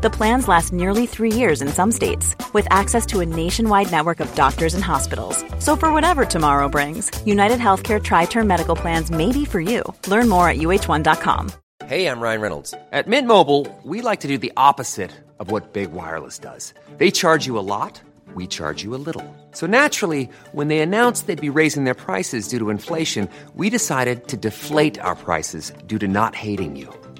The plans last nearly three years in some states, with access to a nationwide network of doctors and hospitals. So, for whatever tomorrow brings, United Healthcare Tri Term Medical Plans may be for you. Learn more at uh1.com. Hey, I'm Ryan Reynolds. At Mint Mobile, we like to do the opposite of what Big Wireless does. They charge you a lot, we charge you a little. So naturally, when they announced they'd be raising their prices due to inflation, we decided to deflate our prices due to not hating you.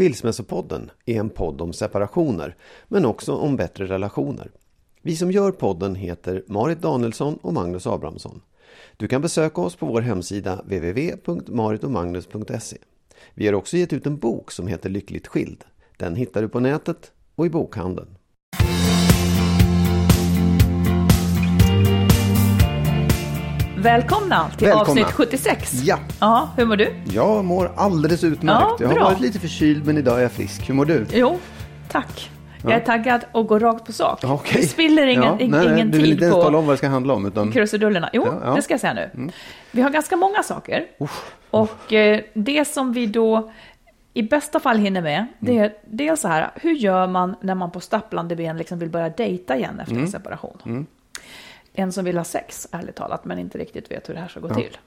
Skilsmässopodden är en podd om separationer, men också om bättre relationer. Vi som gör podden heter Marit Danielsson och Magnus Abrahamsson. Du kan besöka oss på vår hemsida www.maritomagnus.se. Vi har också gett ut en bok som heter Lyckligt skild. Den hittar du på nätet och i bokhandeln. Välkomna till Välkomna. avsnitt 76. Ja. ja. Hur mår du? Jag mår alldeles utmärkt. Ja, jag har varit lite förkyld men idag är jag frisk. Hur mår du? Jo, tack. Jag är taggad och går rakt på sak. Ja, okej. Vi spiller ingen, Ja, nej, nej, ingen Du vill tid inte ens tala på om vad det ska handla om. Utan... krusidullerna. Jo, Ja, ja. det ska jag säga nu. Vi har ganska många saker. Och eh, det som vi då i bästa fall hinner med, det Mm. är dels så här, hur gör man när man på stapplande ben liksom vill börja dejta igen efter Mm. en separation? En som vill ha sex, ärligt talat, men inte riktigt vet hur det här ska gå till.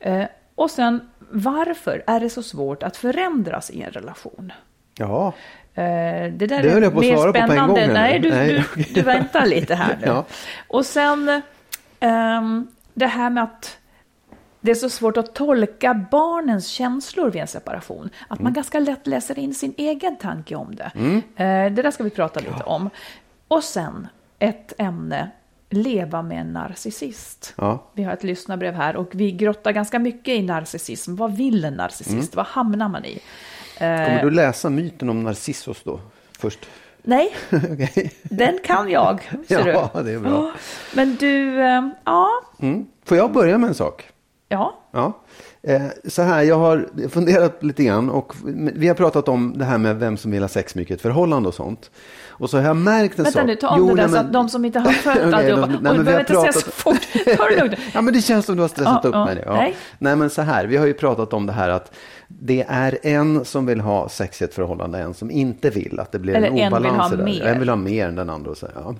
Eh, och sen, varför är det så svårt att förändras i en relation? Ja, Eh, Det där Det höll jag på mer svara på på en spännande. gång nu. Nej, du, Nej, du, du väntar lite här nu. Ja. Och sen ehm, det här med att det är så svårt att tolka barnens känslor vid en separation. Att Mm. man ganska lätt läser in sin egen tanke om det. Eh, Det där ska vi prata lite om. Och sen ett ämne, leva med en narcissist. Ja. Vi har ett lyssnarbrev här och vi grottar ganska mycket i narcissism. Vad vill en narcissist? Mm. Vad hamnar man i? kommer du läsa myten om Narcissus då? Först? Nej, Okej. Den kan jag, ser Ja, du. det är bra. Men du, eh, ja, Mm. Får jag börja med en sak? ja, Ja. Eh, Så här, jag har funderat lite grann och vi har pratat om det här med vem som vill ha sex mycket i ett förhållande och sånt. Och så har jag märkt en vänta sak. nu, ta om Jo, det där nej, så men- att de som inte har följt de- och nej, du men vi har behöver inte säga så pratat- fort, ta det lugnt. ja, men det känns som du har stressat Ja, upp ja, mig. Ja. nej. Nej. men så här, vi har ju pratat om det här att det är en som vill ha sex i ett förhållande, en som inte vill. Att det blir Eller en en vill obalans ha i det där. mer. En vill ha mer än den andra. Och så, ja.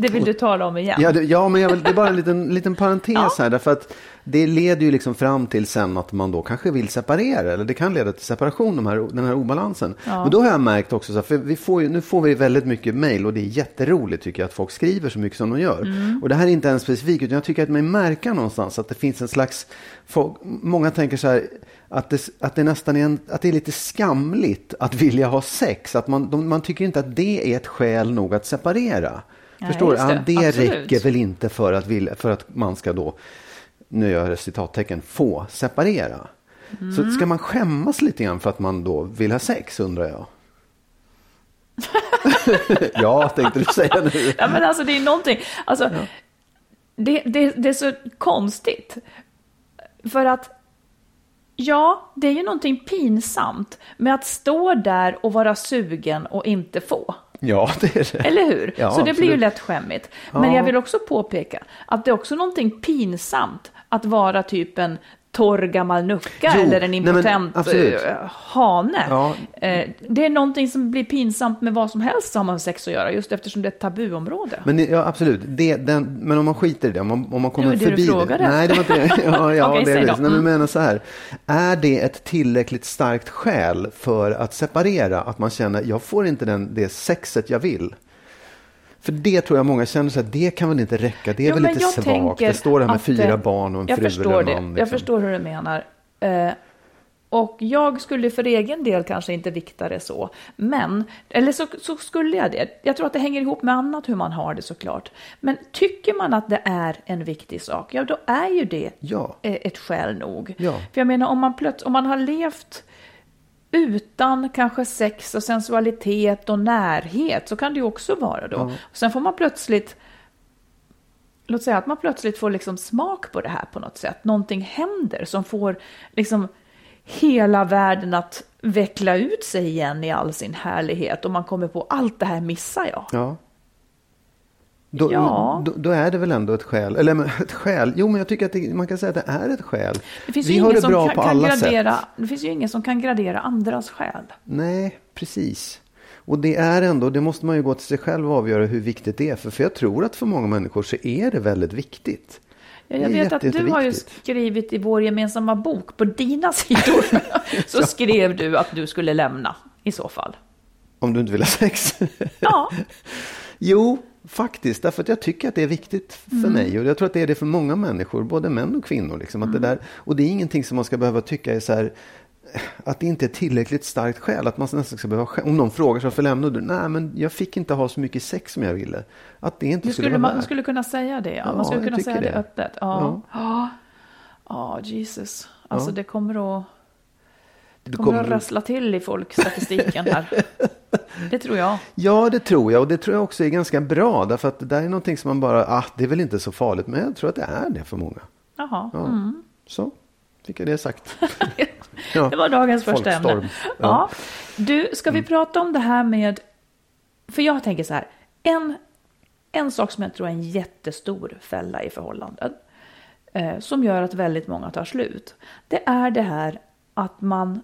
Det vill du tala om igen. Ja, det, ja men jag vill, det är bara en liten, liten parentes här. Därför att det leder ju liksom fram till sen att man då kanske vill separera. Eller det kan leda till separation, de här, den här obalansen. Men då har jag märkt också, så här, för vi får ju, nu får vi väldigt mycket mejl och det är jätteroligt tycker jag att folk skriver så mycket som de gör. Och det här är inte ens specifikt, utan jag tycker att man märker någonstans att det finns en slags, folk, många tänker så här, att det, att det nästan är, en, att det är lite skamligt att vilja ha sex. Att man, de, man tycker inte att det är ett skäl nog att separera. Nej, Förstår du? Ja, det. det räcker väl inte för att, vilja, för att man ska då, nu gör jag citattecken, få separera. Mm. Så ska man skämmas lite grann för att man då vill ha sex undrar jag. ja, tänkte du säga nu. Ja, men alltså det är någonting, alltså, det, det, det är så konstigt. För att, ja, det är ju någonting pinsamt med att stå där och vara sugen och inte få. Ja, det är det. Eller hur? Ja, så det blir ju lätt skämmigt. Men Ja. jag vill också påpeka att det är också någonting pinsamt att vara typ en torr gammal nucka Jo, eller en nej, men impotent eh, hane. Ja. Eh, det är någonting som blir pinsamt med vad som helst som har med sex att göra, just eftersom det är ett tabuområde. Men det- ja, absolut. Det, den, men om man skiter i det, om man, om man kommer Det var det du förbi frågade det. Nej, det var inte det. Ja, det är det. Nej, men Mm. menar så här. Är det ett tillräckligt starkt skäl för att separera? Att man känner, jag får inte den, det sexet jag vill. För det tror jag många känner så här, det kan väl inte räcka, det är Jo, väl lite svagt. Det står det här med fyra eh, barn och en jag fru förstår eller det. någon. Jag liksom. förstår hur du menar. Eh, Och jag skulle för egen del kanske inte vikta det så, men, eller så, så, skulle jag det. Jag tror att det hänger ihop med annat hur man har det såklart. Men tycker man att det är en viktig sak, ja då är ju det Ja. eh, ett skäl nog. Ja. För jag menar om man, plöts- om man har levt utan kanske sex och sensualitet och närhet så kan det ju också vara då. Sen får man plötsligt låt säga att man plötsligt får liksom smak på det här på något sätt. Någonting händer som får liksom hela världen att veckla ut sig igen i all sin härlighet och man kommer på allt det här missar jag. Ja. Då, Ja. då, då är det väl ändå ett skäl. Eller ett skäl. Jo, men jag tycker att det, man kan säga att det är ett skäl. Det finns Vi har ingen det som bra kan, på alla gradera, sätt. det finns ju ingen som kan gradera andras skäl. Nej, precis. Och det är ändå, det måste man ju gå till sig själv och avgöra hur viktigt det är. För, för jag tror att för många människor så är det väldigt viktigt. Ja, jag vet att du har ju skrivit i vår gemensamma bok, på dina sidor, så skrev du att du skulle lämna i så fall. Om du inte vill ha sex. Ja, Jo, faktiskt. Därför att jag tycker att det är viktigt för Mm. mig. Och jag tror att det är det för många människor, både män och kvinnor. Liksom, att det Mm. där, och det är ingenting som man ska behöva tycka är så här, att det inte är tillräckligt starkt skäl. Att man nästan ska behöva, om någon frågar sig varför lämnade du? Nej, men jag fick inte ha så mycket sex som jag ville. Att det inte skulle, skulle vara man, värt. skulle kunna säga det. Ja. Ja, man skulle kunna säga det, det. öppet. Ja, ja. ja Jesus. Alltså Ja. det kommer att... Det kommer, kommer- att rassla till i folkstatistiken här. Det tror jag. Ja, det tror jag. Och det tror jag också är ganska bra. Därför att det där är någonting som man bara, ah, det är väl inte så farligt. Men jag tror att det är det för många. Jaha. Ja. Mm. Så, fick jag det sagt. Ja. Det var dagens första ämne. Ja. Ja. Du, ska vi prata om det här med... För jag tänker så här. En, en sak som jag tror är en jättestor fälla i förhållanden. Eh, som gör att väldigt många tar slut. Det är det här att man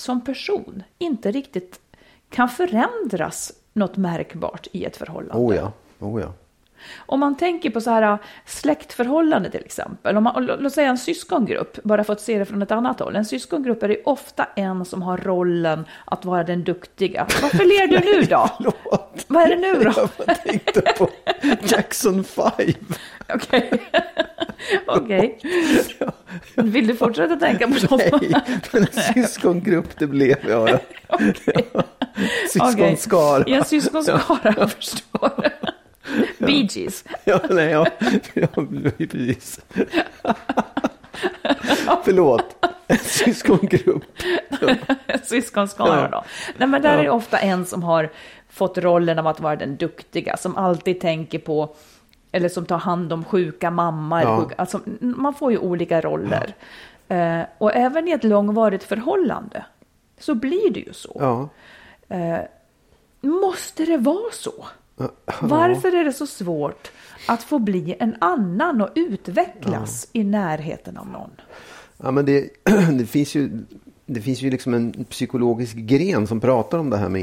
som person inte riktigt kan förändras något märkbart i ett förhållande. Oh ja, oh ja. Om man tänker på så här äh, släktförhållande till exempel, om man, låt säga en syskongrupp, bara för att se det från ett annat håll. En syskongrupp är det ofta en som har rollen att vara den duktiga. Varför ler du nu då? Förlåt. Vad är det nu då? Jag tänkte på Jackson 5. Okej. Okej. Vill du fortsätta tänka på sånt? Nej, men en syskongrupp det blev jag. Okej. Syskonskara. Ja, syskonskara, jag förstår. Bee Gees. Ja, nej, ja, ja, precis. Förlåt. En syskongrupp. Syskonskara Ja. då. Nej, men där Ja. är det ofta en som har fått rollen av att vara den duktiga, som alltid tänker på, eller som tar hand om sjuka mamma. Ja. sjuka, alltså, man får ju olika roller. Eh, och även i ett långvarigt förhållande så blir det ju så. Ja. Måste det vara så? Varför är det så svårt att få bli en annan och utvecklas i närheten av någon? Ja, men det, det finns ju, det finns ju liksom en psykologisk gren som pratar om det här med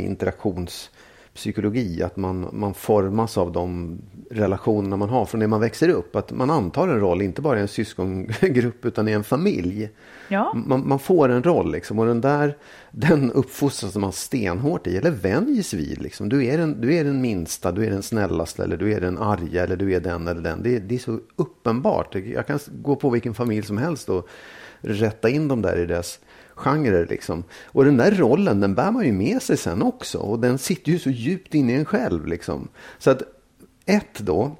interaktionspsykologi. Att man, man formas av de relationerna man har från det man växer upp. Att man antar en roll, inte bara i en syskongrupp utan i en familj. Ja. Man, man får en roll liksom, och den där den uppfostras man stenhårt i, eller vänjs vid. Liksom. Du, är den, du är den minsta, du är den snällaste, eller du är den arga, eller du är den eller den. Det, det är så uppenbart. Jag kan gå på vilken familj som helst och rätta in dem där i deras genrer. Liksom. Och den där rollen, den bär man ju med sig sen också. Och den sitter ju så djupt inne i en själv. Liksom. Så att ett då,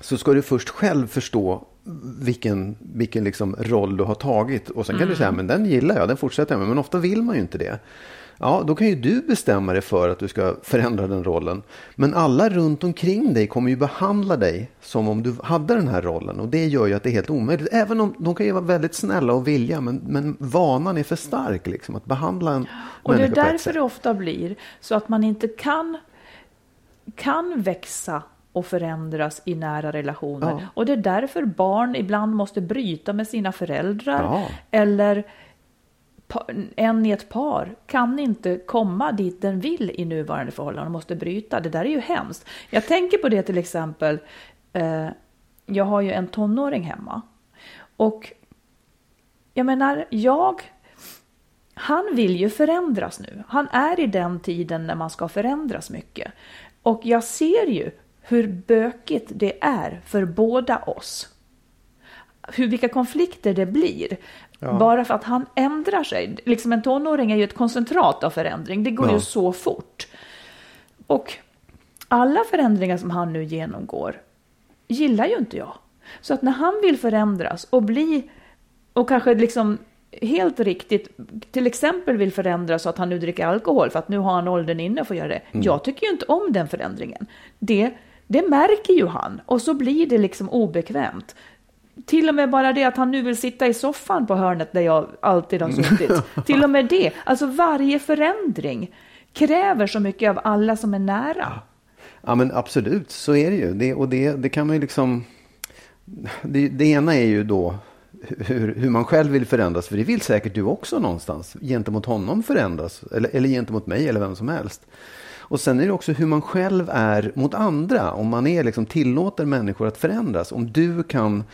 så ska du först själv förstå vilken, vilken liksom roll du har tagit. Och sen kan du säga, men den gillar jag, den fortsätter jag med. Men ofta vill man ju inte det. Ja, då kan ju du bestämma dig för att du ska förändra den rollen. Men alla runt omkring dig kommer ju behandla dig som om du hade den här rollen. Och det gör ju att det är helt omöjligt. Även om de kan ju vara väldigt snälla och vilja. Men, men vanan är för stark liksom. Att behandla en Och det är därför det ofta blir så att man inte kan, kan växa och förändras i nära relationer. Ja. Och det är därför barn ibland måste bryta med sina föräldrar. Ja. Eller en i ett par kan inte komma dit den vill i nuvarande förhållanden och måste bryta. Det där är ju hemskt. Jag tänker på det till exempel. Eh, jag har ju en tonåring hemma. Och jag menar, jag han vill ju förändras nu. Han är i den tiden när man ska förändras mycket. Och jag ser ju hur bökigt det är för båda oss. Hur, vilka konflikter det blir. Ja. Bara för att han ändrar sig. Liksom en tonåring är ju ett koncentrat av förändring. Det går ja. ju så fort. Och alla förändringar som han nu genomgår gillar ju inte jag. Så att när han vill förändras och bli, och kanske liksom helt riktigt, till exempel vill förändras så att han nu dricker alkohol för att nu har han åldern inne för att göra det. Mm. Jag tycker ju inte om den förändringen. Det, det märker ju han och så blir det liksom obekvämt. Till och med bara det att han nu vill sitta i soffan på hörnet där jag alltid har suttit. Till och med det. Alltså varje förändring kräver så mycket av alla som är nära. Ja men absolut, så är det ju. Det, och det, det kan man ju liksom... Det, det ena är ju då hur, hur, man själv vill förändras. För det vill säkert du också någonstans. Gentemot honom förändras. Eller, eller gentemot mig eller vem som helst. Och sen är det också hur man själv är mot andra. Om man är liksom tillåter människor att förändras. Om du kan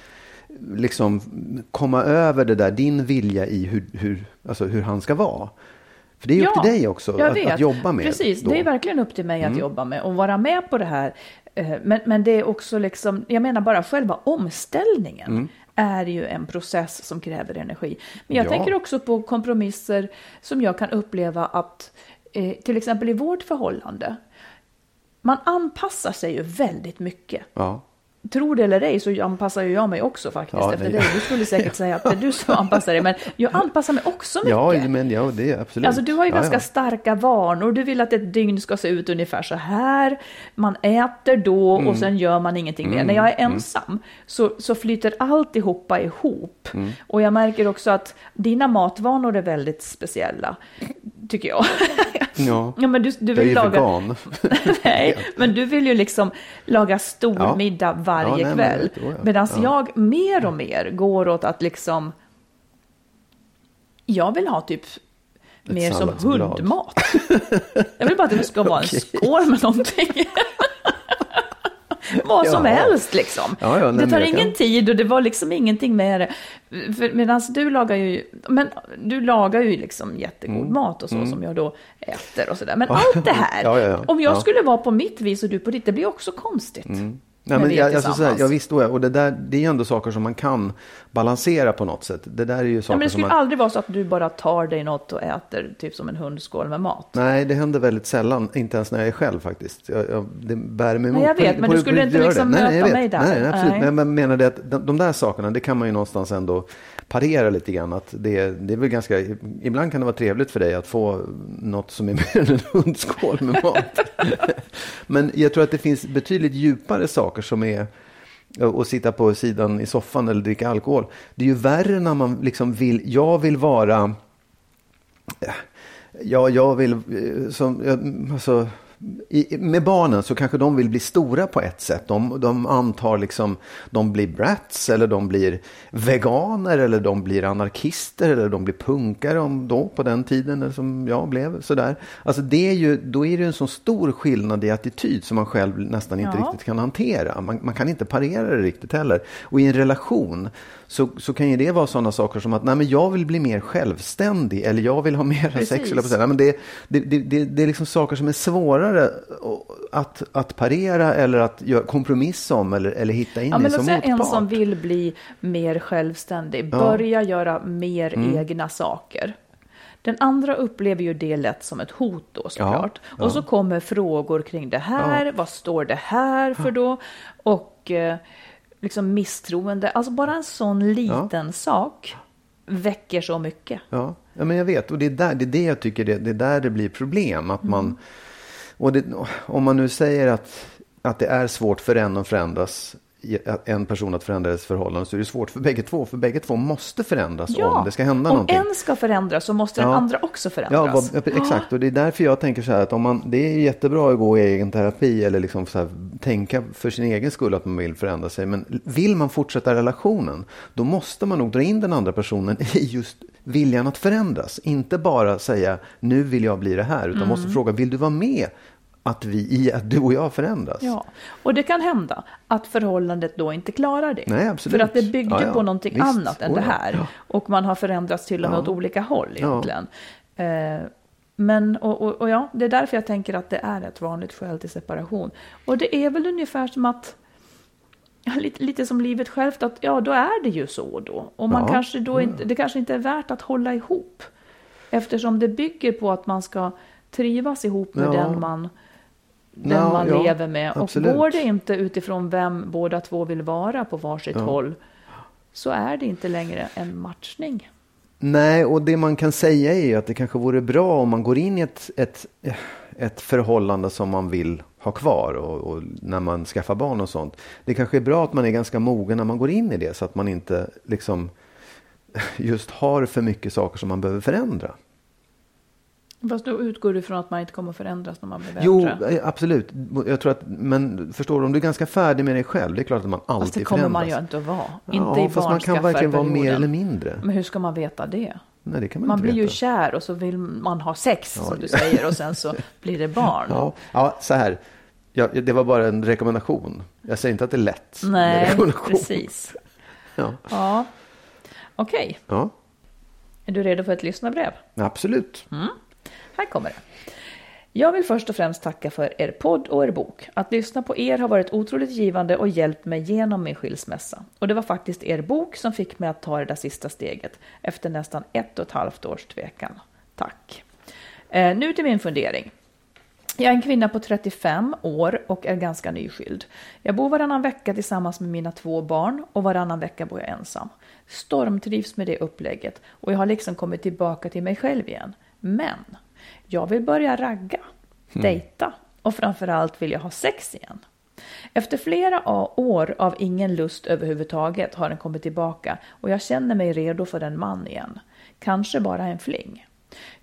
liksom komma över det där, din vilja i hur, hur, alltså hur han ska vara. För det är ja, upp till dig också att, att, jobba med. Precis, då. det är verkligen upp till mig mm. att jobba med och vara med på det här. Eh, men, men det är också liksom, jag menar bara själva omställningen mm. är ju en process som kräver energi. Men jag ja. tänker också på kompromisser som jag kan uppleva att eh, till exempel i vårt förhållande, man anpassar sig ju väldigt mycket. Ja tro det eller ej så anpassar ju jag mig också faktiskt ja, efter dig. Du skulle säkert säga att det är du som anpassar dig, men jag anpassar mig också mycket. Ja, men ja, det är absolut. Alltså du har ju ja, ganska ja. starka vanor. Du vill att ett dygn ska se ut ungefär så här. Man äter då mm. och sen gör man ingenting mer. Mm. När jag är mm. ensam mm. så, så flyter alltihopa ihop. Mm. Och jag märker också att dina matvanor är väldigt speciella, tycker jag. Ja, ja men du, du vill jag är laga... vegan. Nej, men du vill ju liksom laga stor ja. middag varje ja, kväll. Medan ja. jag mer och mer går åt att liksom... Jag vill ha typ Ett mer som hundmat. jag vill bara att det ska vara en skål med någonting. Vad som helst liksom. Ja, ja, det tar ingen tid och det var liksom ingenting med det. Medan du lagar ju, men du lagar ju liksom jättegod mm. mat och så mm. som jag då äter och sådär. Men allt det här, om jag skulle vara på mitt vis och du på ditt, det blir också konstigt. Mm. Nej, men jag, alltså, såhär, jag visst, och det, där, det är ändå saker som man kan balansera på något sätt. Det där är ju saker Nej, men det skulle man... aldrig vara så att du bara tar dig något och äter typ som en hundskål med mat. Nej, det händer väldigt sällan, inte ens när jag är själv faktiskt. Jag, jag, det bär mig emot. Nej, jag vet, men du skulle inte liksom möta nej, mig där. Nej, absolut. Nej. Men jag menar det att de, de där sakerna, det kan man ju någonstans ändå parera lite grann. Att det, det är väl ganska, ibland kan det vara trevligt för dig att få något som är mer än en hundskål med mat. Men jag tror att det finns betydligt djupare saker som är och sitta på sidan i soffan eller dricka alkohol. Det är ju värre när man liksom vill, jag vill vara, ja, jag vill, eh, som, alltså, i, med barnen så kanske de vill bli stora på ett sätt. De, de antar liksom, de blir brats eller de blir veganer eller de blir anarkister eller de blir punkare om då på den tiden som jag blev. Sådär. Alltså det är ju, då är det en så stor skillnad i attityd som man själv nästan inte ja. riktigt kan hantera. Man, man, kan inte parera det riktigt heller. Och i en relation så, så kan ju det vara sådana saker som att nej, men jag vill bli mer självständig eller jag vill ha mer sex. Eller men det, det, det, det, är liksom saker som är svårare att, att parera eller att göra kompromiss om eller, eller hitta in ja, men i som motpart. En som vill bli mer självständig, börja ja. göra mer mm. egna saker. Den andra upplever ju det lätt som ett hot då såklart. Ja, ja. Och så kommer frågor kring det här, vad står det här för då? Och eh, liksom misstroende. Alltså bara en sån liten sak väcker så mycket. Ja. ja, men jag vet. Och det är, där, det är det jag tycker, det, det är där det blir problem. Att man, mm. Och det, om man nu säger att, att det är svårt för en att förändras en person att förändra ett förhållande så är det svårt för bägge två. För bägge två måste förändras ja, om det ska hända om någonting. Om en ska förändras så måste den andra också förändras. Ja, exakt. Och det är därför jag tänker så här att om man, det är jättebra att gå i egen terapi eller liksom så här, tänka för sin egen skull att man vill förändra sig. Men vill man fortsätta relationen, då måste man nog dra in den andra personen i just viljan att förändras. Inte bara säga nu vill jag bli det här, utan mm. måste fråga vill du vara med att, vi, att du och jag förändras. Ja, och det kan hända att förhållandet då inte klarar det. Nej, absolut. För att det byggde ja, ja. på någonting Visst. annat än oh, det här. Ja. Och man har förändrats till och med åt olika håll egentligen. Eh, men, och, och, och, ja, det är därför jag tänker att det är ett vanligt skäl till separation. Och det är väl ungefär som att Ja, lite, lite som livet självt, att ja, då är det ju så då. Och man Ja. kanske då inte, det kanske inte är värt att hålla ihop. Eftersom det bygger på att man ska trivas ihop med Ja. den man, den Ja, man ja, lever med. Och absolut. går det inte utifrån vem båda två vill vara på varsitt håll, så är det inte längre en matchning. Nej, och det man kan säga är ju att det kanske vore bra om man går in i ett, ett, ett förhållande som man vill ha kvar och, och när man skaffar barn och sånt. Det kanske är bra att man är ganska mogen när man går in i det så att man inte liksom just har för mycket saker som man behöver förändra. Fast då utgår du från att man inte kommer att förändras när man blir Jo, äldre. eh, absolut. Jag tror att, men förstår du, om du är ganska färdig med dig själv, det är klart att man alltid Fast det kommer man ju förändras. inte att vara. Ja, inte i fast man kan verkligen vara mer eller mindre. Men hur ska man veta det? Nej, det kan man, Man inte blir ju veta. kär och så vill man ha sex, som du säger, och sen så blir det barn. Ja, ja så här. Ja, det var bara en rekommendation. Jag säger inte att det är lätt. Nej, precis. Ja, Ja. Okej, ja, är du redo för ett lyssnarbrev? absolut. Här kommer det. Jag vill först och främst tacka för er podd och er bok. Att lyssna på er har varit otroligt givande och hjälpt mig genom min skilsmässa. Och det var faktiskt er bok som fick mig att ta det där sista steget efter nästan ett och ett halvt års tvekan. Tack. Eh, nu till min fundering. Jag är en kvinna på 35 år och är ganska nyskild. Jag bor varannan vecka tillsammans med mina två barn och varannan vecka bor jag ensam. Stormtrivs med det upplägget och jag har liksom kommit tillbaka till mig själv igen. Men jag vill börja ragga, dejta och framförallt vill jag ha sex igen. Efter flera år av ingen lust överhuvudtaget har den kommit tillbaka och jag känner mig redo för en man igen. Kanske bara en fling.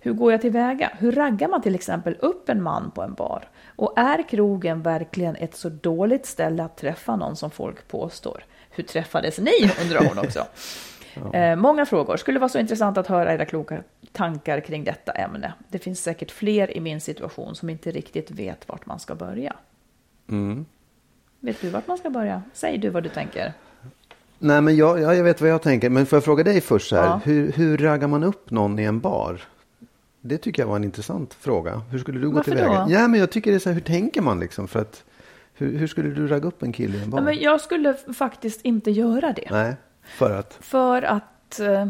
Hur går jag tillväga? Hur raggar man till exempel upp en man på en bar? Och är krogen verkligen ett så dåligt ställe att träffa någon som folk påstår? Hur träffades ni? undrar hon också. Eh, många frågor. Skulle vara så intressant att höra era kloka tankar kring detta ämne. Det finns säkert fler i min situation som inte riktigt vet vart man ska börja. Vet du vart man ska börja? Säg du vad du tänker. Nej, men jag, ja, jag vet vad jag tänker. Men får jag fråga dig först så här. Ja. Hur, hur raggar man upp någon i en bar? Det tycker jag var en intressant fråga. Hur skulle du gå Varför tillväga? då? Ja, men jag tycker det är så här, hur tänker man liksom? För att, hur, hur skulle du ragga upp en kille i en bar? Ja, men jag skulle faktiskt inte göra det. Nej, för att? För att... Eh,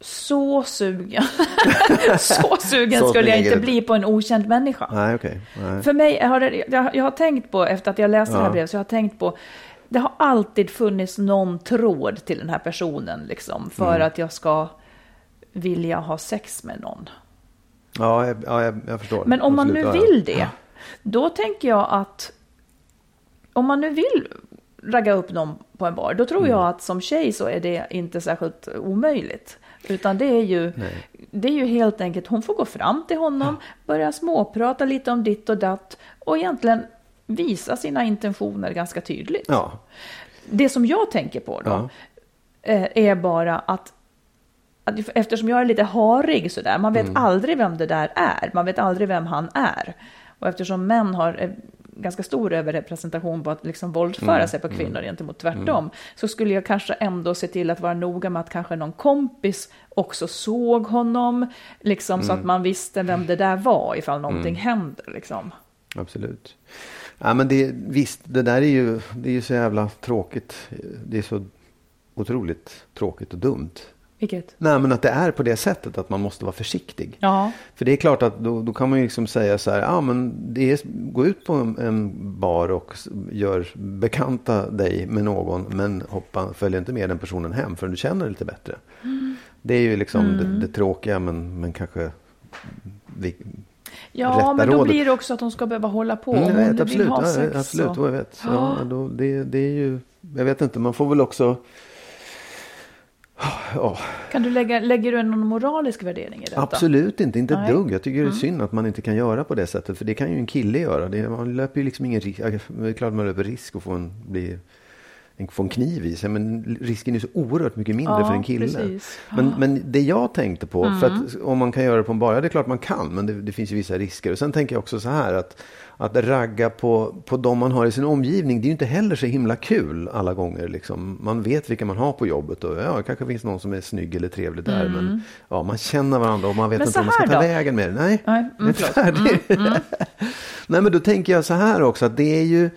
så sugen. så sugen Så skulle jag inte bli på en okänd människa. Nej, okej. Nej. För mig har det, jag, jag har tänkt på, efter att jag läste det här Ja. brevet, så jag har tänkt på, det har alltid funnits någon tråd till den här personen, liksom, för Mm. att jag ska vilja ha sex med någon. Ja, jag, ja jag, jag förstår. Men om man nu ja, ja. vill det, då tänker jag att om man nu vill ragga upp någon på en bar, då tror Mm. jag att som tjej så är det inte särskilt omöjligt. Utan det är ju, det är ju helt enkelt, hon får gå fram till honom, börja småprata lite om ditt och datt och egentligen visa sina intentioner ganska tydligt. Ja, Det som jag tänker på då, Ja. eh, är bara att eftersom jag är lite harig sådär, man vet Mm. aldrig vem det där är, man vet aldrig vem han är. Och eftersom män har eh, ganska stor överrepresentation på att liksom våldföra Mm. sig på kvinnor gentemot tvärtom, så skulle jag kanske ändå se till att vara noga med att kanske någon kompis också såg honom, liksom så Mm. att man visste vem det där var ifall någonting händer. Liksom. absolut. Ja, men det, visst, det där är ju, det är ju så jävla tråkigt. Det är så otroligt tråkigt och dumt. Vilket? Nej, men att det är på det sättet att man måste vara försiktig. Ja, För det är klart att då, då kan man ju liksom säga så här, ja men det är, gå ut på en, en bar och gör bekanta dig med någon, men hoppa, följ inte med den personen hem förrän du känner dig lite bättre. Det är ju liksom Mm. det, det tråkiga, men, men kanske vi, ja men då rådet. blir det också att hon ska behöva hålla på. Mm, om vet, vill absolut, ha ja, sex absolut, så- jag vet. Ja, då, det, det är ju, jag vet inte, man får väl också, ja, Kan du lägga, lägger du någon moralisk värdering i detta? Absolut inte, inte ett. Mm. dugg. Jag tycker det är synd att man inte kan göra på det sättet. För det kan ju en kille göra. Det, man löper ju liksom ingen risk. Det är klart man löper risk att få en, bli, en, få en kniv i sig. Men risken är så oerhört mycket mindre Ja, för en kille. precis. Men, men det jag tänkte på, för Mm. att om man kan göra det på en bar, ja det är klart man kan. Men det, det finns ju vissa risker. Och sen tänker jag också så här att att ragga på, på de man har i sin omgivning, det är ju inte heller så himla kul alla gånger. Liksom. Man vet vilka man har på jobbet och ja, det kanske finns någon som är snygg eller trevlig där. Men ja, man känner varandra och man vet Mm. Men inte vad man ska här ta då? vägen med det. Nej, Nej, mm, förlåt. färdig. Nej, men då tänker jag så här också att det är ju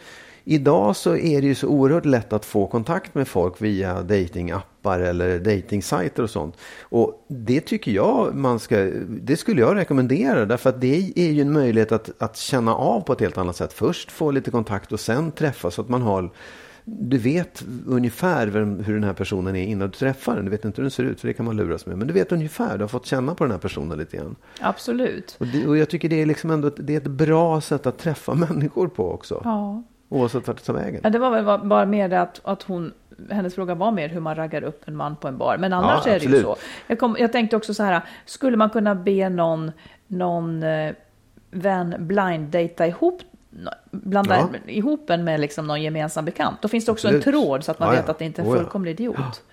idag så är det ju så oerhört lätt att få kontakt med folk via datingappar eller datingsajter och sånt. Och det tycker jag man ska, det skulle jag rekommendera därför att det är ju en möjlighet att, att känna av på ett helt annat sätt. Först få lite kontakt och sen träffas så att man har du vet ungefär hur den här personen är innan du träffar den. Du vet inte hur den ser ut, för det kan man luras med. Men du vet ungefär, du har fått känna på den här personen lite grann. Absolut. Och, det, och jag tycker det är liksom ändå ett, det är ett bra sätt att träffa människor på också. Ja. Oavsett vart det tar vägen. Ja, det var väl bara mer det att, att hon, hennes fråga var mer hur man raggar upp en man på en bar. Men annars Ja, är det ju så. Jag, kom, jag tänkte också så här, skulle man kunna be någon, någon eh, vän blind-data ihop blanda Ja. ihop en med liksom någon gemensam bekant. Då finns det också Absolut. en tråd så att man Ja, ja. vet att det inte är en ja. fullkomlig idiot.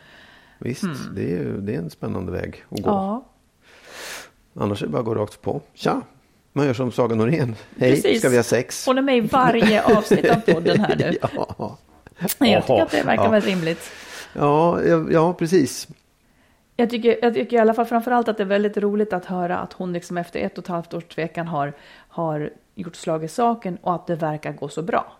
Visst, det, är det är en spännande väg att gå. Ja, Annars är det bara att gå rakt på. Tja, man gör som Saga Norén. Hej, Precis. ska vi ha sex? hon är med i varje avsnitt av podden här nu. Ja, Jag tycker att det verkar Ja. väldigt rimligt. ja, ja, ja, precis. Jag tycker, jag tycker i alla fall framförallt att det är väldigt roligt att höra att hon liksom efter ett och ett halvt års tvekan har, har gjort slag i saken och att det verkar gå så bra.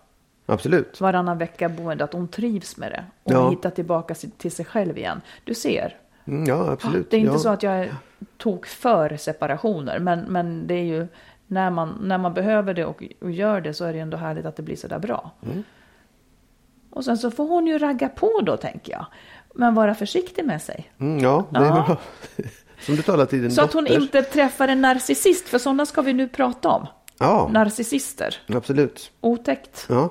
Absolut. Varannan vecka boende, att hon trivs med det och Ja. hittar tillbaka till sig själv igen. Du ser, Mm, ja, absolut. det är inte ja. så att jag är tok för separationer, men, men det är ju när man, när man behöver det och, och gör det så är det ändå härligt att det blir så där bra. Mm. Och sen så får hon ju ragga på då, tänker jag. Men vara försiktig med sig. Mm, ja, det är bra. Som du talar till din Så att hon inte träffar en narcissist, för sådana ska vi nu prata om. Ja, Narcissister. absolut. Otäckt. Ja.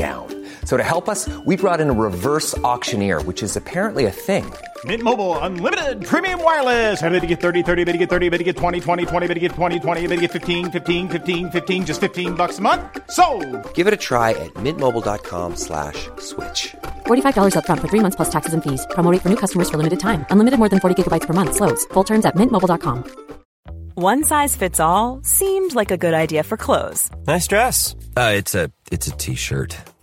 down. So to help us, we brought in a reverse auctioneer, which is apparently a thing. Mint Mobile unlimited premium wireless. Ready to get 30, 30, bit to get 30, bit to get 20, 20, 20, bit to get 20, 20, bit to get 15, 15, 15, 15 just 15 bucks a month. So, Give it a try at mintmobile.com slash switch. $45 upfront for three months plus taxes and fees. Promo rate for new customers for limited time. Unlimited more than 40 gigabytes per month. Slows. Full terms at mintmobile.com. One size fits all seemed like a good idea for clothes Nice dress. Uh, it's a it's a t-shirt.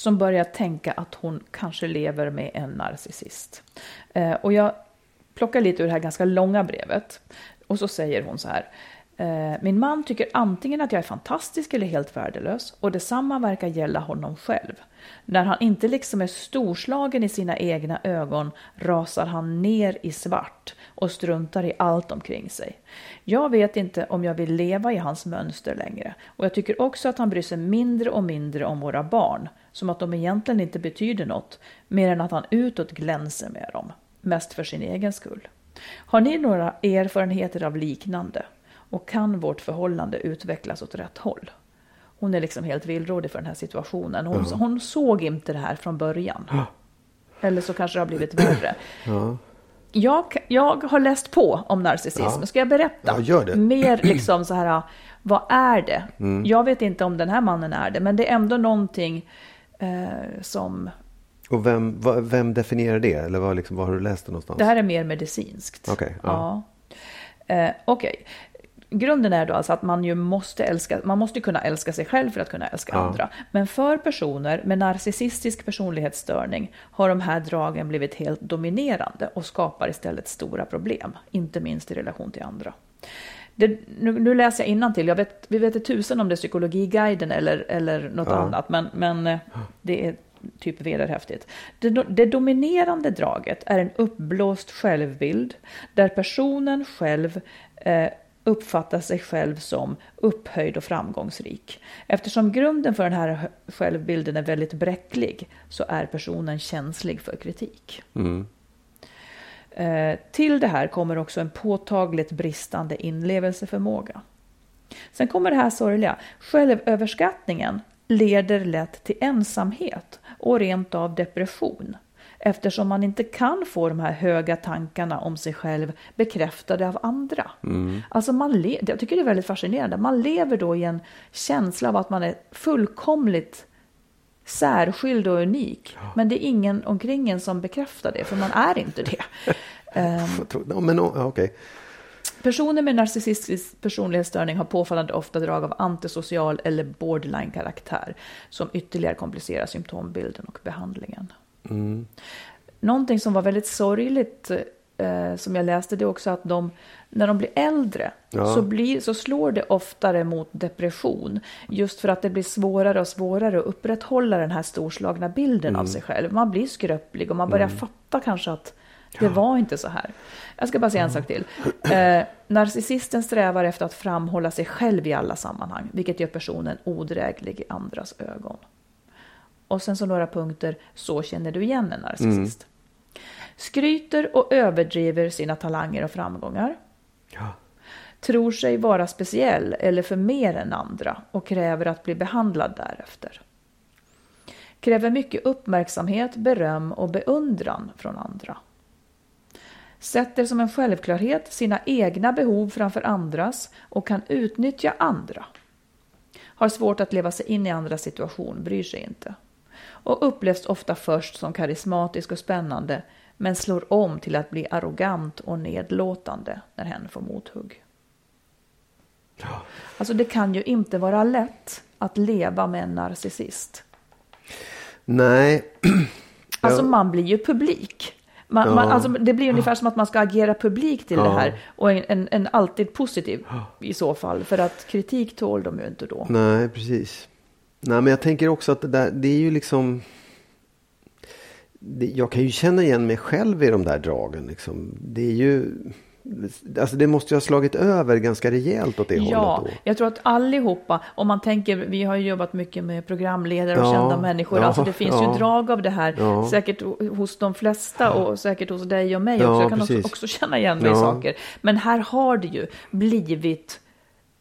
som börjar tänka att hon kanske lever med en narcissist. Eh, och jag plockar lite ur det här ganska långa brevet. Och så säger hon så här. Eh, Min man tycker antingen att jag är fantastisk eller helt värdelös och detsamma verkar gälla honom själv. När han inte liksom är storslagen i sina egna ögon rasar han ner i svart och struntar i allt omkring sig. Jag vet inte om jag vill leva i hans mönster längre och jag tycker också att han bryr sig mindre och mindre om våra barn, som att de egentligen inte betyder något, mer än att han utåt glänser med dem, mest för sin egen skull. Har ni några erfarenheter av liknande? Och kan vårt förhållande utvecklas åt rätt håll? Hon är liksom helt villrådig för den här situationen. Hon, hon såg inte det här från början. Eller så kanske det har blivit värre. Jag, jag har läst på om narcissism. Ska jag berätta? Ja, gör det. Mer liksom så här, vad är det? Jag vet inte om den här mannen är det, men det är ändå någonting eh, som... Och vem, vad- vem definierar det? Eller vad, liksom, var har du läst det någonstans? Det här är mer medicinskt. Okej, ja. ja. Eh, Okej, grunden är då alltså att man ju måste älska, man måste kunna älska sig själv för att kunna älska Ja. andra. Men för personer med narcissistisk personlighetsstörning har de här dragen blivit helt dominerande och skapar istället stora problem, inte minst i relation till andra. Det, nu, nu läser jag till. jag vet, vi vet inte tusen om det är psykologiguiden eller, eller något Ja. annat, men, men eh, det är typ vederhäftigt. Det, det dominerande draget är en uppblåst självbild där personen själv eh, uppfattar sig själv som upphöjd och framgångsrik. Eftersom grunden för den här självbilden är väldigt bräcklig så är personen känslig för kritik. Eh, till det här kommer också en påtagligt bristande inlevelseförmåga. Sen kommer det här sorgliga. Självöverskattningen leder lätt till ensamhet och rent av depression eftersom man inte kan få de här höga tankarna om sig själv bekräftade av andra. Alltså man jag tycker det är väldigt fascinerande. Man lever då i en känsla av att man är fullkomligt särskild och unik. Men det är ingen omkring en som bekräftar det, för man är inte det. Ja, Men okej. Personer med narcissistisk personlighetsstörning har påfallande ofta drag av antisocial eller borderline-karaktär som ytterligare komplicerar symptombilden och behandlingen. Någonting som var väldigt sorgligt eh, som jag läste det också att de, när de blir äldre Ja. så, blir, så slår det oftare mot depression. Just för att det blir svårare och svårare att upprätthålla den här storslagna bilden av sig själv. Man blir skröplig och man börjar fatta kanske att det var inte så här. Jag ska bara säga en sak till. Eh, narcissisten strävar efter att framhålla sig själv i alla sammanhang, vilket gör personen odräglig i andras ögon. Och sen så några punkter, så känner du igen en narcissist. Skryter och överdriver sina talanger och framgångar. Tror sig vara speciell eller för mer än andra och kräver att bli behandlad därefter. Kräver mycket uppmärksamhet, beröm och beundran från andra. Sätter som en självklarhet sina egna behov framför andras och kan utnyttja andra. Har svårt att leva sig in i andras situation, bryr sig inte. Och upplevs ofta först som karismatisk och spännande men slår om till att bli arrogant och nedlåtande när hen får mothugg. Alltså det kan ju inte vara lätt att leva med en narcissist. Nej. Alltså man blir ju publik. Man, man, alltså det blir ungefär som att man ska agera publik till det här. Och en, en, en alltid positiv i så fall. För att kritik tål de ju inte då. Nej, precis. Nej, men jag tänker också att det där, det är ju liksom... Jag kan ju känna igen mig själv i de där dragen. Liksom. Det är ju... Alltså det måste ju ha slagit över ganska rejält åt det Ja, hållet då. jag tror att allihopa, om man tänker, vi har ju jobbat mycket med programledare och Ja, kända människor, ja, alltså det finns ja. ju drag av det här, Ja. säkert hos de flesta och säkert hos dig och mig Ja, också. Jag kan också, också känna igen mig i Ja. saker. Men här har det ju blivit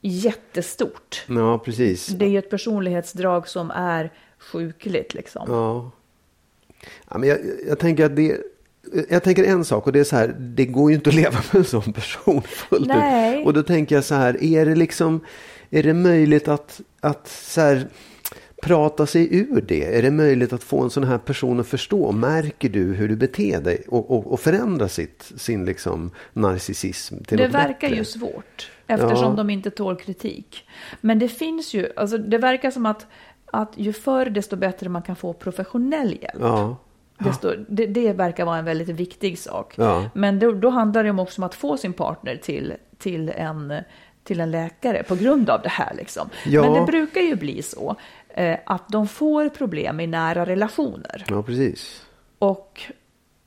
jättestort. Ja, precis. Det är ju ett personlighetsdrag som är sjukligt liksom. Ja. men jag, jag tänker att det... Jag tänker en sak och det är så här, det går ju inte att leva med en sån person fullt Nej. ut. Och då tänker jag så här, är det liksom, är det möjligt att, att så här, prata sig ur det? Är det möjligt att få en sån här person att förstå? Märker du hur du beter dig och, och, och förändra sitt, sin liksom narcissism till Det något verkar bättre? ju svårt eftersom Ja. de inte tål kritik. Men det finns ju, alltså det verkar som att, att ju förr desto bättre man kan få professionell hjälp. Ja, Desto, det, det verkar vara en väldigt viktig sak. Ja. Men då, då handlar det också om att få sin partner till, till, en, till en läkare på grund av det här. Liksom. Ja. Men det brukar ju bli så eh, att de får problem i nära relationer. ja precis. Och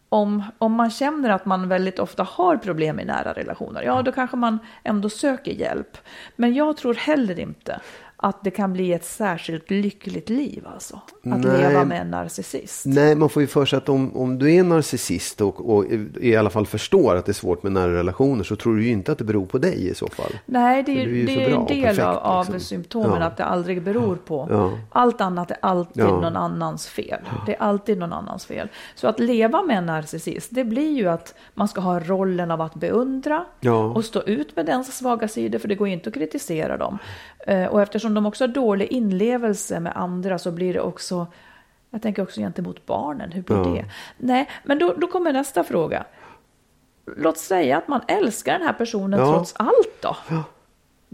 om, om man känner att man väldigt ofta har problem i nära relationer, ja då kanske man ändå söker hjälp. Men jag tror heller inte att det kan bli ett särskilt lyckligt liv alltså. Att Nej. leva med en narcissist. Nej, man får ju för sig att om, om du är narcissist och, och i alla fall förstår att det är svårt med nära relationer så tror du ju inte att det beror på dig i så fall. Nej, det är, ju det är en del perfekt, av, av liksom. symptomen Ja. att det aldrig beror på. Ja. Allt annat är alltid Ja. någon annans fel. Det är alltid någon annans fel. Så att leva med en narcissist, det blir ju att man ska ha rollen av att beundra och stå ut med dens svaga sidor, för det går inte att kritisera dem. Eh, Och eftersom de också har dålig inlevelse med andra så blir det också, jag tänker också gentemot barnen, hur blir Ja. det? Nej, men då, då kommer nästa fråga. låt säga att man älskar den här personen Ja. trots allt då.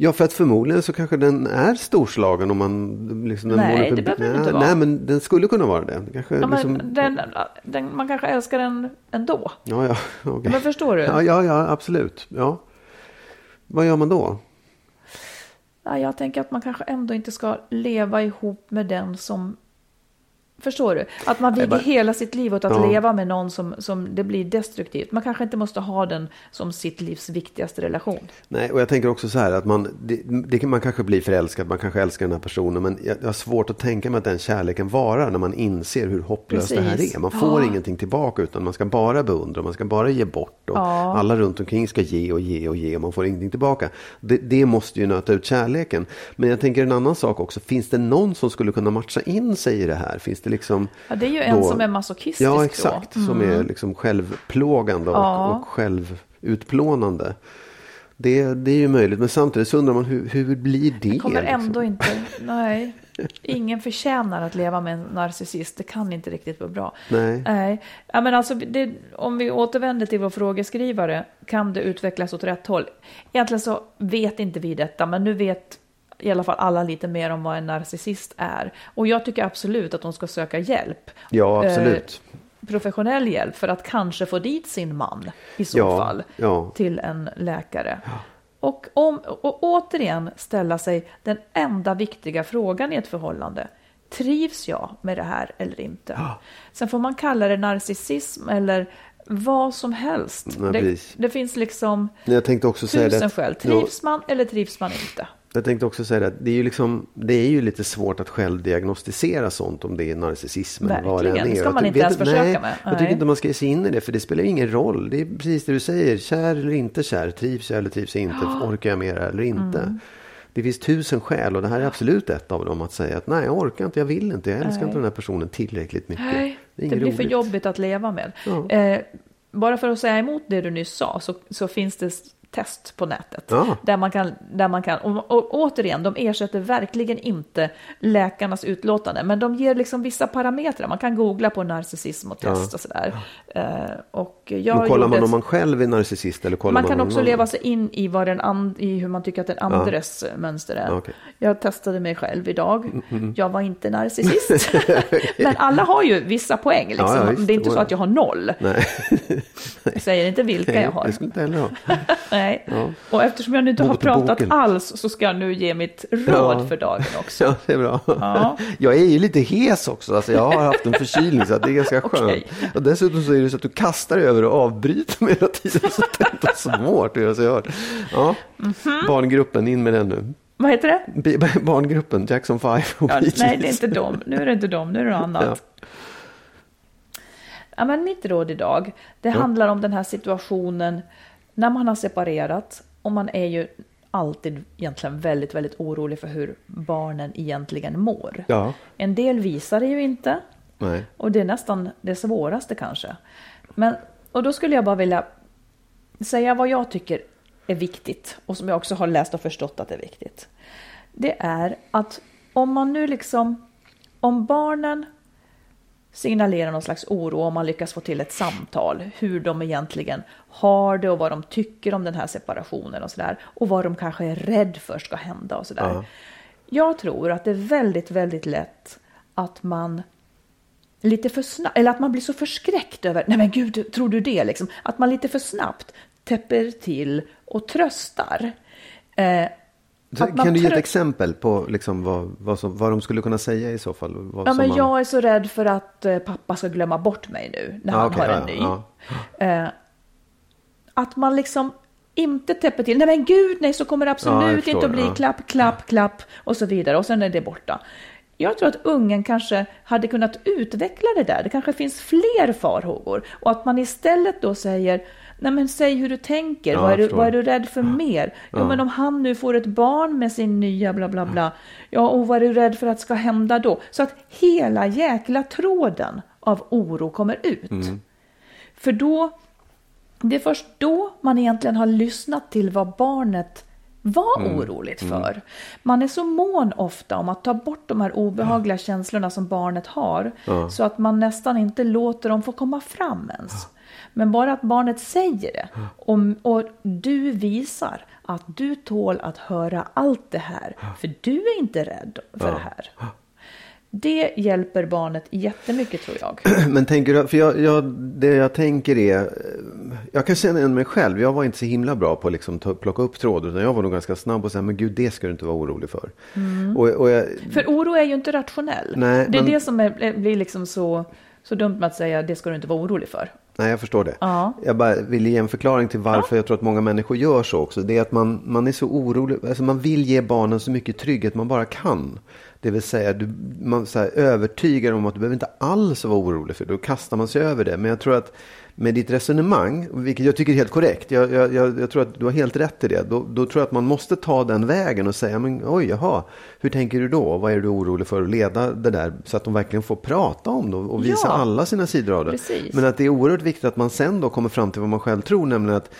Ja, för att förmodligen så kanske den är storslagen om man... Liksom, den Nej, det behöver den inte vara. Nej, men den skulle kunna vara det. kanske, Ja, liksom, den, den, man kanske älskar den ändå. ja, ja, okej. Men förstår du? Ja, ja, ja, absolut. Ja. Vad gör man då? Jag tänker att man kanske ändå inte ska leva ihop med den som... Förstår du? Att man viger bara- hela sitt liv åt att Ja. leva med någon som, som det blir destruktivt. Man kanske inte måste ha den som sitt livs viktigaste relation. Nej, och jag tänker också så här att man, det, det, man kanske blir förälskad, man kanske älskar den här personen, men jag, jag har svårt att tänka mig att den kärleken varar när man inser hur hopplöst det här är. Man får Ja. ingenting tillbaka utan man ska bara beundra, man ska bara ge bort och Ja. alla runt omkring ska ge och ge och ge och man får ingenting tillbaka. Det, det måste ju nöta ut kärleken. Men jag tänker en annan sak också, finns det någon som skulle kunna matcha in sig i det här? Finns det liksom Ja, det är ju en då- som är masochistisk Ja, exakt. Mm. Som är liksom självplågande och, Ja. och självutplånande. Det, det är ju möjligt, men samtidigt så undrar man hur, hur blir det? kommer liksom? ändå inte... Nej. Ingen förtjänar att leva med en narcissist. Det kan inte riktigt vara bra. Nej. Nej. Ja, men alltså, det, om vi återvänder till vår frågeskrivare. Kan det utvecklas åt rätt håll? Egentligen så vet inte vi detta, men nu vet i alla fall alla lite mer om vad en narcissist är. Och jag tycker absolut att de ska söka hjälp. Ja, absolut. Eh, professionell hjälp för att kanske få dit sin man i så Ja, fall ja. till en läkare. Och, om, och återigen ställa sig den enda viktiga frågan i ett förhållande. Trivs jag med det här eller inte? Sen får man kalla det narcissism eller vad som helst. Nej, det, det finns liksom Jag tänkte också säga tusen det. skäl. Ja, Trivs man eller trivs man inte? Jag tänkte också säga det. Det är ju, liksom, det är ju lite svårt att själv diagnostisera sånt om det är narcissism Verkligen. Det ska man inte vet ens försöka nej, med. Jag tycker Nej. inte man ska ge sig in i det för det spelar ju ingen roll. Det är precis det du säger. Kär eller inte kär. Trivs jag eller trivs jag inte? Orkar jag här eller inte? Mm. Det finns tusen skäl och det här är absolut ett av dem. Att säga att nej, jag orkar inte, jag vill inte, jag älskar Nej. inte den här personen tillräckligt mycket. Nej, det är det blir för roligt. jobbigt att leva med. Ja. Eh, bara för att säga emot det du nyss sa så, så finns det test på nätet. Ja. Där man kan, där man kan och, och återigen, de ersätter verkligen inte läkarnas utlåtande, men de ger liksom vissa parametrar. Man kan googla på narcissism och test Ja. och sådär. Eh, och jag Men kollar man om man själv är narcissist eller kollar man man kan också leva sig in i, vad den and, i hur man tycker att den andres mönster är. Ja, okej. Jag testade mig själv idag. Jag var inte narcissist. Men alla har ju vissa poäng. Liksom. Ja, ja, det är inte så ja. att jag har noll. Nej, Jag säger inte vilka Nej jag har. det skulle inte heller ha. Nej. Ja. Och eftersom jag nu inte har Mot pratat boken. alls så ska jag nu ge mitt råd Ja. för dagen också. Ja, det är bra. Ja. Jag är ju lite hes också. Alltså jag har haft en förkylning så att det är ganska skönt. Okej. Och dessutom så är det så att du kastar över och avbryter mig hela tiden. Så det inte svårt att göra sig hörd. Ja. Mhm. Barngruppen, in med den nu. Vad heter det? B- Barngruppen, Jackson 5 och Ja, nej, det är inte dem. Nu är det inte dem, nu är det något annat. Ja. men mitt råd idag, det handlar om den här situationen när man har separerat och man är ju alltid egentligen väldigt, väldigt orolig för hur barnen egentligen mår. Ja. En del visar det ju inte Nej. och det är nästan det svåraste kanske. Men, och då skulle jag bara vilja säga vad jag tycker är viktigt och som jag också har läst och förstått att det är viktigt. Det är att om man nu liksom, om barnen signalerar någon slags oro om man lyckas få till ett samtal, hur de egentligen har det och vad de tycker om den här separationen och sådär. Och vad de kanske är rädd för ska hända och sådär. Ja. Jag tror att det är väldigt, väldigt lätt att man lite för snabbt, eller att man blir så förskräckt över, nej men gud, tror du det liksom? Att man lite för snabbt täpper till och tröstar. Eh, Så, kan du ge ett exempel på liksom vad, vad, som, vad de skulle kunna säga i så fall? Ja, men man- jag är så rädd för att eh, pappa ska glömma bort mig nu när Ja, han okej, har ja, en ny. ja, Eh, att man liksom inte täpper till, nej men gud nej så kommer det Ja, absolut förstår, inte att bli ja. klapp, klapp, klapp och så vidare och sen är det borta. Jag tror att ungen kanske hade kunnat utveckla det där. Det kanske finns fler farhågor och att man istället då säger Nej men säg hur du tänker, Ja, vad, är du, vad är du rädd för mer? Jo Ja. men om han nu får ett barn med sin nya bla bla bla. Ja och vad är du rädd för att ska hända då? Så att hela jäkla tråden av oro kommer ut. Mm. För då, det är först då man egentligen har lyssnat till vad barnet var Mm. oroligt för. Man är så mån ofta om att ta bort de här obehagliga känslorna som barnet har. Så att man nästan inte låter dem få komma fram ens. Men bara att barnet säger det och, och du visar att du tål att höra allt det här. För du är inte rädd för det här. Det hjälper barnet jättemycket tror jag. Men tänker du, för jag, jag, det jag tänker är, jag kan känna igen mig själv. Jag var inte så himla bra på att liksom ta, plocka upp trådar. Utan jag var nog ganska snabb och säga, men gud det ska du inte vara orolig för. Och, och jag, För oro är ju inte rationell. Nej, det är men- det som är, blir liksom så, så dumt med att säga det ska du inte vara orolig för. Nej, jag förstår det. Ja. Jag bara vill ge en förklaring till varför jag tror att många människor gör så också. Det är att man, man är så orolig, alltså man vill ge barnen så mycket trygghet man bara kan. Det vill säga, du, man så här, övertygar om att du behöver inte alls vara orolig för det. Då kastar man sig över det. Men jag tror att med ditt resonemang, vilket jag tycker är helt korrekt, jag, jag, jag, tror att du har helt rätt i det. Då, då tror jag att man måste ta den vägen och säga, men oj, jaha, hur tänker du då? Vad är du orolig för? Och leda det där så att de verkligen får prata om det och och visa Ja. alla sina sidor av det. Precis. Men att det är oerhört viktigt att man sen då kommer fram till vad man själv tror, nämligen att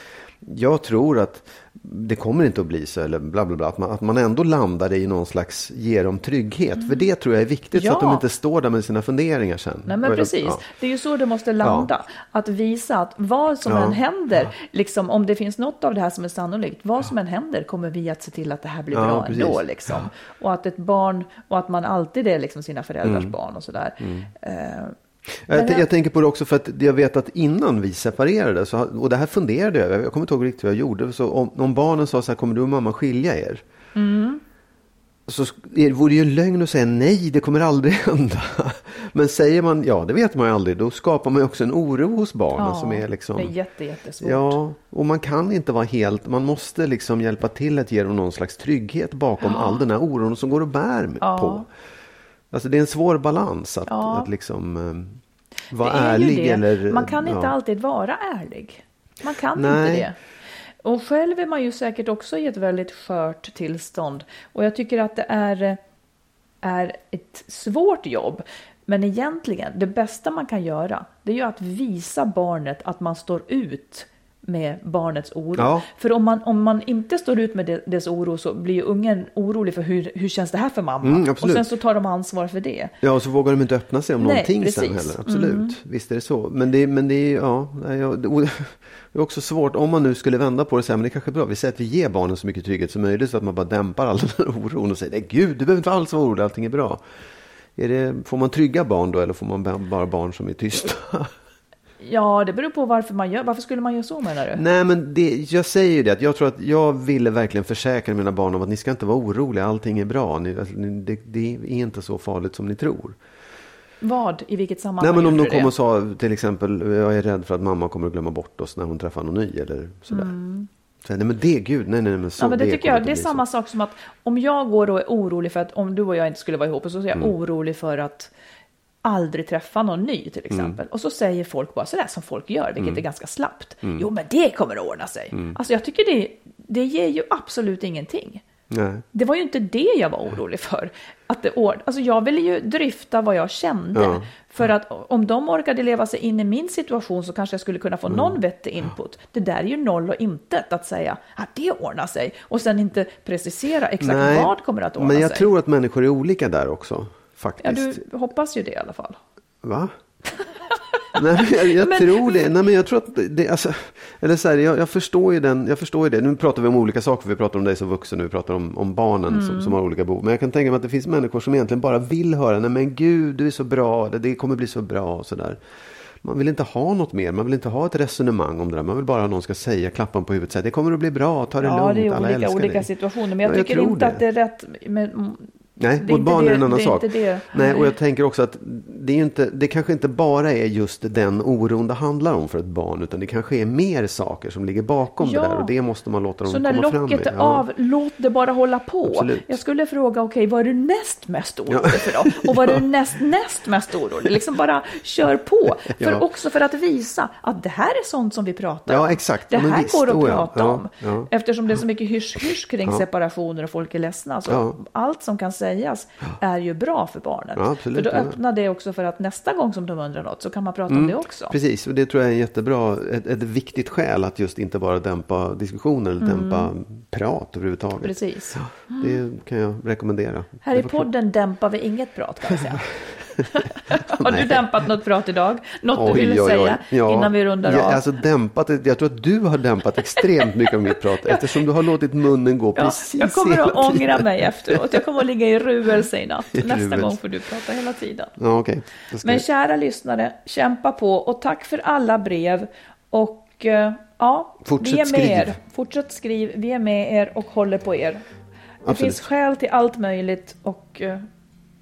jag tror att det kommer inte att bli så, eller bla bla bla, att man, att man ändå landar i någon slags, ger dem trygghet. För det tror jag är viktigt, så att de Ja. inte står där med sina funderingar sen. Nej men precis, ja. det är ju så det måste landa. Att visa att vad som Ja. än händer, liksom, om det finns något av det här som är sannolikt, vad som än händer kommer vi att se till att det här blir Ja, bra precis. ändå. Liksom. Och att ett barn, och att man alltid är liksom sina föräldrars Mm. barn och sådär. Eh, Jag, t- jag- tänker på det också för att jag vet att innan vi separerade, så, och det här funderade jag över, jag kommer inte ihåg riktigt vad jag gjorde, så om, om barnen sa så här, kommer du och mamma skilja er? Så sk- det vore ju en lögn att säga nej, det kommer aldrig hända. Men säger man ja, det vet man ju aldrig, då skapar man ju också en oro hos barnen ja, som är liksom... Det är jätte, jättesvårt. Ja, och man kan inte vara helt, man måste liksom hjälpa till att ge dem någon slags trygghet bakom all den här oron som går och bär Ja. på. Alltså det är en svår balans att, Ja. att liksom eh, vara Det är ju ärlig det. eller... Man kan inte ja. alltid vara ärlig. Man kan Nej. inte det. Och själv är man ju säkert också i ett väldigt skört tillstånd. Och jag tycker att det är, är ett svårt jobb. Men egentligen, det bästa man kan göra, det är ju att visa barnet att man står ut med barnets oro. Ja. För om man, om man inte står ut med dess oro så blir ju ungen orolig för hur, hur känns det här för mamma? Mm, och sen så tar de ansvar för det. Ja, och så vågar de inte öppna sig om Nej, någonting precis. sen heller. Absolut, Mm. visst är det så. Men det, men det är ja, det, är också svårt om man nu skulle vända på det och säga, men det är kanske är bra. Vi säger att vi ger barnen så mycket trygghet som möjligt så att man bara dämpar all den här oron och säger, nej gud, du behöver inte alls vara orolig, allting är bra. Är det, får man trygga barn då eller får man ba- bara barn som är tysta? Ja, det beror på varför man gör. Varför skulle man göra så menar du? Nej, men det, jag säger ju det att jag tror att jag ville verkligen försäkra mina barn om att ni ska inte vara oroliga, allting är bra. Ni, alltså, det, det är inte så farligt som ni tror. Vad? I vilket sammanhang Nej, men om de kom det? och sa till exempel, jag är rädd för att mamma kommer att glömma bort oss när hon träffar någon ny eller sådär. Så, nej men det, gud, nej, nej, men så Mm. Ja, men det, tycker kommer jag, det är samma så. sak som att om jag går och är orolig för att om du och jag inte skulle vara ihop och så är jag Mm. orolig för att aldrig träffa någon ny till Mm. exempel. Och så säger folk bara sådär som folk gör, vilket är ganska slappt. Jo, men det kommer att ordna sig. Mm. Alltså jag tycker det, det ger ju absolut ingenting. Nej. Det var ju inte det jag var orolig för. Att det ord... alltså jag ville ju dryfta vad jag kände. Ja. För att om de orkade leva sig in i min situation så kanske jag skulle kunna få Mm. någon vettig input. Det där är ju noll och intet att säga att det ordnar sig. Och sen inte precisera exakt Nej, vad kommer att ordna Men jag sig. tror att människor är olika där också, Ja, faktiskt. du hoppas ju det i alla fall. Va? Nej, jag, jag Men- tror det. Nej, men jag tror att det, alltså, eller så här, jag, jag, förstår ju den, jag förstår ju det. Nu pratar vi om olika saker. Vi pratar om dig som vuxen och vi pratar om, om barnen Mm. som, som har olika behov. Men jag kan tänka mig att det finns människor som egentligen bara vill höra, nej men gud, du är så bra, det, det kommer bli så bra och sådär. Man vill inte ha något mer, man vill inte ha ett resonemang om det där. Man vill bara att någon ska säga, klappa på huvudet, säga det kommer att bli bra, ta det Ja, lugnt, det är alla olika, älskar olika dig. situationer. Men jag Ja, jag tycker tror inte det. att det är rätt med, Nej, Det är barn det- är en annan det sak. det. Nej, och Nej. jag tänker också att det, är inte, det kanske inte bara är just den oron det handlar om för ett barn, utan det kanske är mer saker som ligger bakom Ja. det där och det måste man låta dem Så när komma fram locket med. är av, låt det bara hålla på. Absolut. Jag skulle fråga, okej, vad är du näst mest orolig för då? Och vad är du näst, näst mest orolig? Liksom bara kör på. För Ja. också för att visa att det här är sånt som vi pratar Ja, om. exakt. Det Ja, här visst. går att Oh, ja. prata Ja, om. ja. Eftersom det är så mycket hysch-hysch kring Ja. separationer och folk är ledsna. Så Ja. allt som kan sägas sägas är ju bra för barnet. Ja, absolut, för då ja. öppnar det också för att nästa gång som de undrar något så kan man prata om det också. Precis, och det tror jag är jättebra, ett, ett viktigt skäl att just inte bara dämpa diskussioner eller dämpa prat överhuvudtaget. Mm. Precis. Det kan jag rekommendera. Här i podden dämpar vi inget prat kan vi säga. Har du dämpat något prat idag? Något du Oj, ville oj, oj. säga Ja. innan vi rundar ja, av? Alltså dämpat, jag tror att du har dämpat extremt mycket av mitt prat eftersom du har låtit munnen gå Ja, precis jag kommer hela att ångra tiden. mig efteråt. Jag kommer att ligga i ruelse i natt. Nästa ruelse. gång får du prata hela tiden. Ja, ska- Men kära lyssnare, kämpa på och tack för alla brev. Och eh, ja, Fortsätt vi är med skriv. er. Fortsätt skriv. Vi är med er och håller på er. Det Absolut. finns skäl till allt möjligt och eh,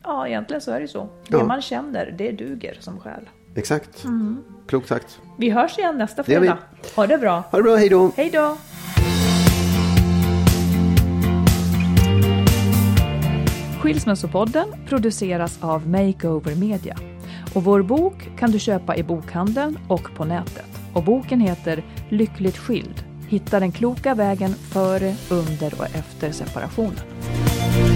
ja, egentligen så är det så. Det Ja. man känner, det duger som skäl. Exakt. Mm. Klokt sagt. Vi hörs igen nästa Det fredag. Ha det bra. Ha det bra, hej då! Hej då! Skilsmässopodden produceras av Makeover Media. Och vår bok kan du köpa i bokhandeln och på nätet. Och boken heter Lyckligt skild. Hitta den kloka vägen före, under och efter separationen.